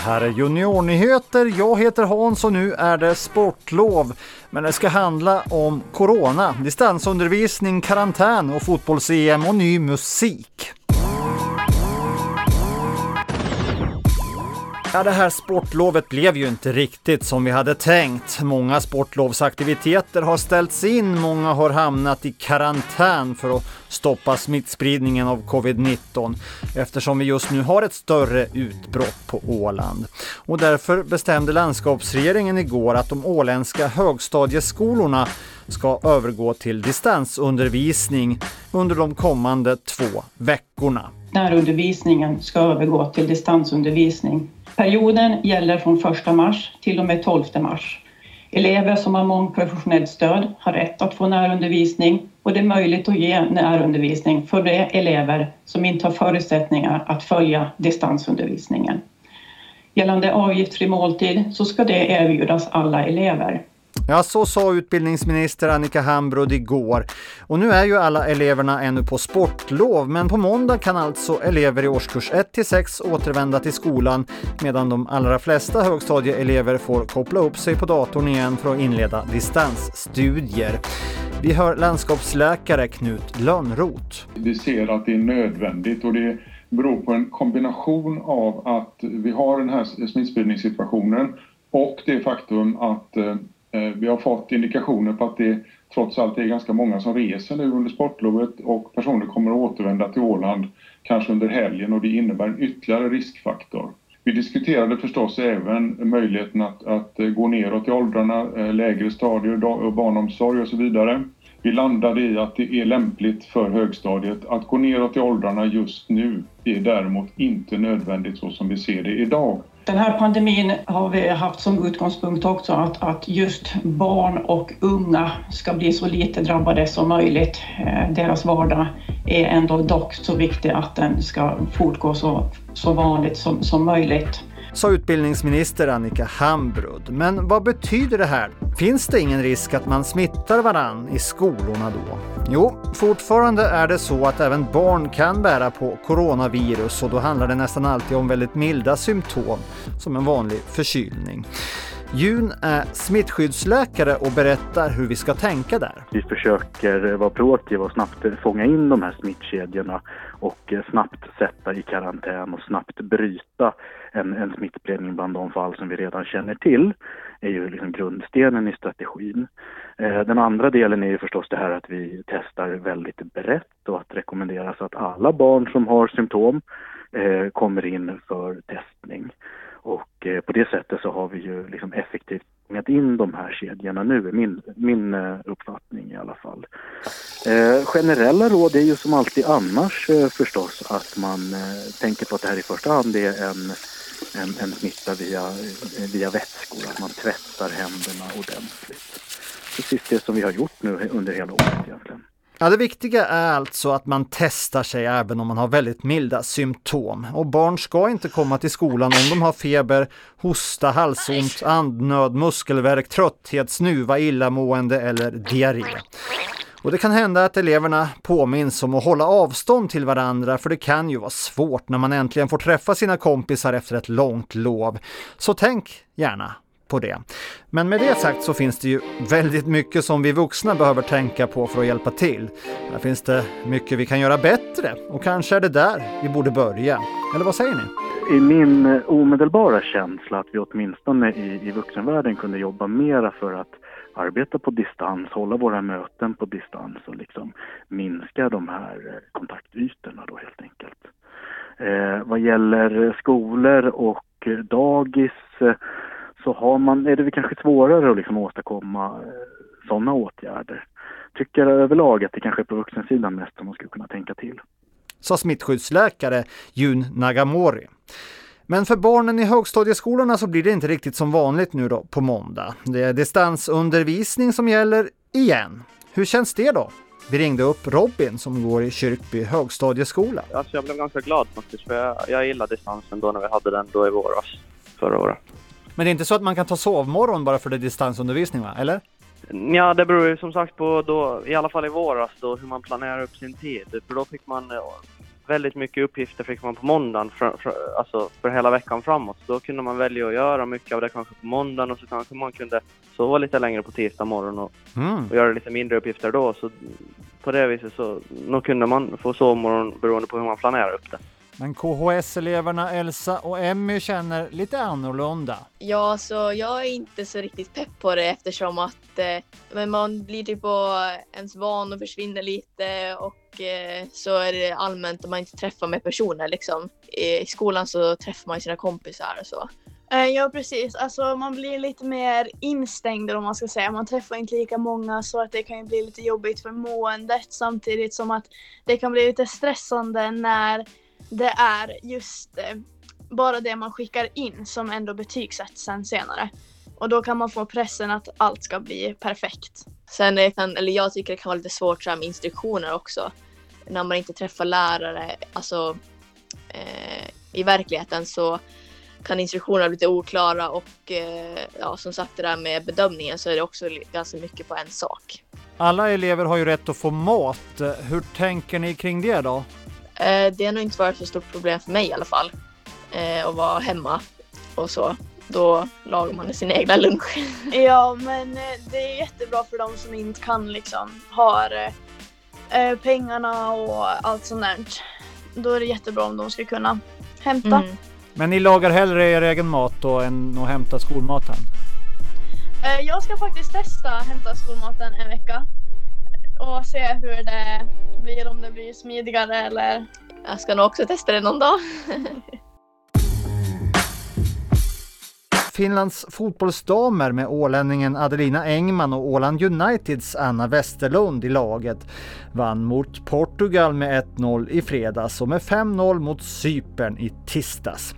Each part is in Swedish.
här är Juniornyheter. Jag heter Hans och nu är det sportlov. Men det ska handla om corona, distansundervisning, karantän och fotbolls-EM och ny musik. Ja, det här sportlovet blev ju inte riktigt som vi hade tänkt. Många sportlovsaktiviteter har ställts in, många har hamnat i karantän för att stoppa smittspridningen av covid-19 eftersom vi just nu har ett större utbrott på Åland. Och därför bestämde landskapsregeringen igår att de åländska högstadieskolorna ska övergå till distansundervisning under de kommande två veckorna. Närundervisningen ska övergå till distansundervisning Perioden gäller från 1 mars till och med 12 mars. Elever som har mångprofessionellt stöd har rätt att få närundervisning och det är möjligt att ge närundervisning för de elever som inte har förutsättningar att följa distansundervisningen. Gällande avgiftsfri måltid så ska det erbjudas alla elever. Ja, så sa utbildningsminister Annika Hambrud igår. Och nu är ju alla eleverna ännu på sportlov, men på måndag kan alltså elever i årskurs 1 till 6 återvända till skolan medan de allra flesta högstadieelever får koppla upp sig på datorn igen för att inleda distansstudier. Vi hör landskapsläkare Knut Lönnroth. Vi ser att det är nödvändigt och det beror på en kombination av att vi har den här smittspridningssituationen och det faktum att Eh, Eh, vi har fått indikationer på att det trots allt är ganska många som reser nu under sportlovet och personer kommer att återvända till Åland kanske under helgen och det innebär en ytterligare riskfaktor. Vi diskuterade förstås även möjligheten att, att eh, gå neråt i åldrarna, eh, lägre stadier, barnomsorg och så vidare. Vi landade i att det är lämpligt för högstadiet att gå neråt i åldrarna just nu. Det är däremot inte nödvändigt så som vi ser det idag. Den här pandemin har vi haft som utgångspunkt också att, att just barn och unga ska bli så lite drabbade som möjligt. Eh, deras vardag är ändå dock så viktig att den ska fortgå så, så vanligt som, som möjligt sa utbildningsminister Annika Hambrud. Men vad betyder det här? Finns det ingen risk att man smittar varann i skolorna då? Jo, fortfarande är det så att även barn kan bära på coronavirus och då handlar det nästan alltid om väldigt milda symptom som en vanlig förkylning. Jun är smittskyddsläkare och berättar hur vi ska tänka där. Vi försöker vara proaktiva och snabbt fånga in de här smittkedjorna och snabbt sätta i karantän och snabbt bryta en, en smittspridning bland de fall som vi redan känner till är ju liksom grundstenen i strategin. Eh, den andra delen är ju förstås det här att vi testar väldigt brett och att rekommenderas att alla barn som har symptom eh, kommer in för testning. Och eh, på det sättet så har vi ju liksom effektivt fångat in de här kedjorna nu, min, min eh, uppfattning i alla fall. Eh, generella råd är ju som alltid annars eh, förstås att man eh, tänker på att det här i första hand är en, en, en smitta via, via vätskor, att man tvättar händerna ordentligt. Precis det som vi har gjort nu under hela året egentligen. Ja, det viktiga är alltså att man testar sig även om man har väldigt milda symptom. Och barn ska inte komma till skolan om de har feber, hosta, halsont, andnöd, muskelvärk, trötthet, snuva, illamående eller diarré. Och det kan hända att eleverna påminns om att hålla avstånd till varandra för det kan ju vara svårt när man äntligen får träffa sina kompisar efter ett långt lov. Så tänk gärna på det. Men med det sagt så finns det ju väldigt mycket som vi vuxna behöver tänka på för att hjälpa till. Här finns det mycket vi kan göra bättre och kanske är det där vi borde börja. Eller vad säger ni? I min omedelbara känsla att vi åtminstone i, i vuxenvärlden kunde jobba mera för att arbeta på distans, hålla våra möten på distans och liksom minska de här eh, kontaktytorna då helt enkelt. Eh, vad gäller skolor och eh, dagis eh, så har man, är det kanske svårare att liksom åstadkomma sådana åtgärder. Tycker överlag att det kanske är på vuxensidan mest som man skulle kunna tänka till. Sa smittskyddsläkare Jun Nagamori. Men för barnen i högstadieskolorna så blir det inte riktigt som vanligt nu då på måndag. Det är distansundervisning som gäller igen. Hur känns det då? Vi ringde upp Robin som går i Kyrkby högstadieskola. Alltså jag blev ganska glad faktiskt för jag, jag gillade distansen då när vi hade den då i våras, förra året. Men det är inte så att man kan ta sovmorgon bara för det är distansundervisning va? Eller? Ja, det beror ju som sagt på då, i alla fall i våras då, hur man planerar upp sin tid. För då fick man väldigt mycket uppgifter fick man på måndagen, för, för, alltså för hela veckan framåt. Då kunde man välja att göra mycket av det kanske på måndagen och så kanske man kunde sova lite längre på tisdag morgon och, Mm. och göra lite mindre uppgifter då. Så på det viset så nog kunde man få sovmorgon beroende på hur man planerar upp det. Men KHS-eleverna Elsa och Emmy känner lite annorlunda. Ja, så jag är inte så riktigt pepp på det eftersom att eh, men man blir typ på ens vanor försvinner lite och eh, så är det allmänt att man inte träffar med personer liksom. I skolan så träffar man sina kompisar och så. Eh, Ja precis, alltså man blir lite mer instängd om man ska säga. Man träffar inte lika många så att det kan ju bli lite jobbigt för måendet samtidigt som att det kan bli lite stressande när det är just eh, bara det man skickar in som ändå betygsätts sen senare. Och då kan man få pressen att allt ska bli perfekt. Sen det kan, eller jag tycker det kan vara lite svårt med instruktioner också. När man inte träffar lärare, alltså eh, i verkligheten så kan instruktionerna bli lite oklara och eh, ja, som sagt det där med bedömningen så är det också ganska mycket på en sak. Alla elever har ju rätt att få mat. Hur tänker ni kring det då? Eh, det har nog inte varit så stort problem för mig i alla fall. Eh, att vara hemma och så. Då lagar man sin egna lunch. Ja, men eh, det är jättebra för de som inte kan liksom har pengarna och allt sånt där. Då är det jättebra om de ska kunna hämta. Mm. Men ni lagar hellre er egen mat då än att hämta skolmaten? Jag ska faktiskt testa hämta skolmaten en vecka och se hur det blir, om det blir smidigare eller Jag ska nog också testa det någon dag. Finlands fotbollsdamer med ålänningen Adelina Engman och Åland Uniteds Anna Westerlund i laget vann mot Portugal med 1-0 i fredags och med 5-0 mot Cypern i tisdags.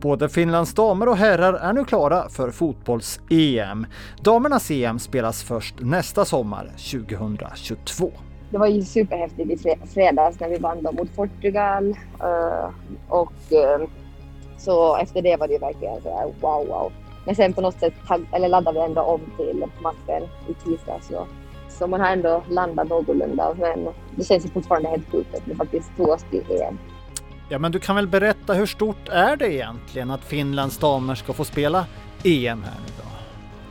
Både Finlands damer och herrar är nu klara för fotbolls-EM. Damernas EM spelas först nästa sommar, 2022. det var ju superhäftigt i fredags när vi vann mot Portugal. Eh, och eh, så efter det var det verkligen så här wow, wow. Men sen på något sätt eller laddade vi ändå om till matchen i tisdags. Så, så man har ändå landat någorlunda. Men det känns ju fortfarande helt sjukt att vi faktiskt tog oss till EM. Ja, men du kan väl berätta hur stort är det egentligen att Finlands damer ska få spela EM här nu då?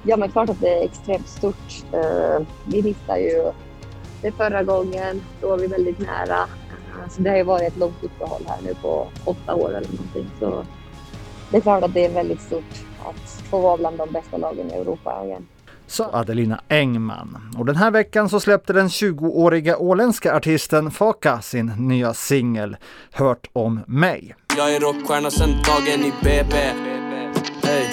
Ja, men klart att det är extremt stort. Eh, vi missade ju det förra gången. Då var vi väldigt nära. Så det har ju varit ett långt uppehåll här nu på åtta år eller någonting. Så det är klart att det är väldigt stort att få vara bland de bästa lagen i Europa igen. sa Adelina Engman. Och den här veckan så släppte den 20-åriga åländska artisten Faka sin nya singel Hört om mig. Jag är rockstjärna sen dagen i BB Ey,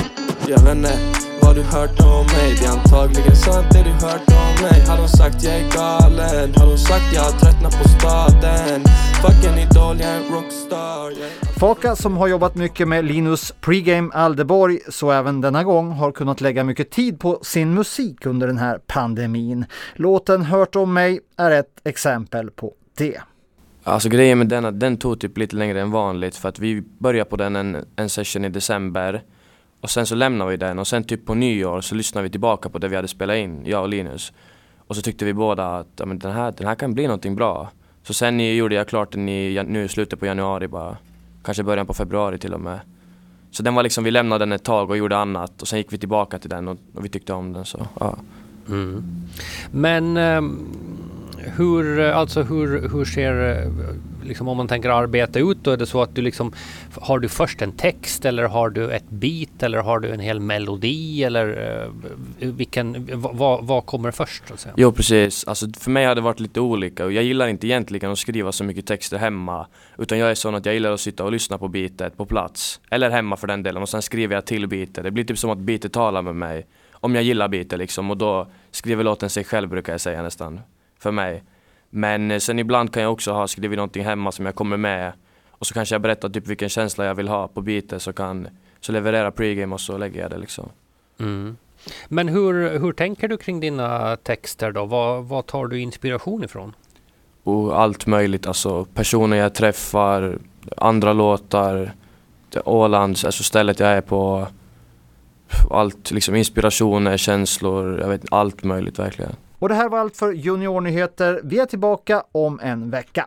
jag vet vad du hört om mig Det är antagligen sant det du hört om mig Har de sagt jag är galen? Har de sagt jag har tröttnat på staden? Fuck en idol, jag är en rockstar yeah. Faka som har jobbat mycket med Linus Pregame Aldeborg så även denna gång har kunnat lägga mycket tid på sin musik under den här pandemin. Låten Hört om mig är ett exempel på det. Alltså grejen med den att den tog typ lite längre än vanligt för att vi började på den en, en session i december och sen så lämnade vi den och sen typ på nyår så lyssnade vi tillbaka på det vi hade spelat in, jag och Linus. Och så tyckte vi båda att ja, men den, här, den här kan bli någonting bra. Så sen gjorde jag klart den i, nu i slutet på januari bara. Kanske början på februari till och med. Så den var liksom, vi lämnade den ett tag och gjorde annat och sen gick vi tillbaka till den och, och vi tyckte om den så ja. Mm. Men um, hur, alltså hur, hur ser, eh, liksom om man tänker arbeta ut då, är det så att du liksom, har du först en text eller har du ett beat eller har du en hel melodi eller eh, vilken, vad, vad, vad kommer först? Så att säga? Jo precis, alltså för mig har det varit lite olika och jag gillar inte egentligen att skriva så mycket texter hemma utan jag är sån att jag gillar att sitta och lyssna på beatet på plats eller hemma för den delen och sen skriver jag till beatet. Det blir typ som att beatet talar med mig om jag gillar beatet liksom och då skriver låten sig själv brukar jag säga nästan för mig. Men eh, sen ibland kan jag också ha skrivit någonting hemma som jag kommer med och så kanske jag berättar typ vilken känsla jag vill ha på beatet så kan så leverera pregame och så lägger jag det liksom. Mm. Men hur, hur tänker du kring dina texter då? Vad, vad tar du inspiration ifrån? och allt möjligt, alltså personer jag träffar, andra låtar, Ålands, alltså stället jag är på, allt liksom inspirationer, känslor, jag vet allt möjligt verkligen. Och det här var allt för Juniornyheter. Vi är tillbaka om en vecka.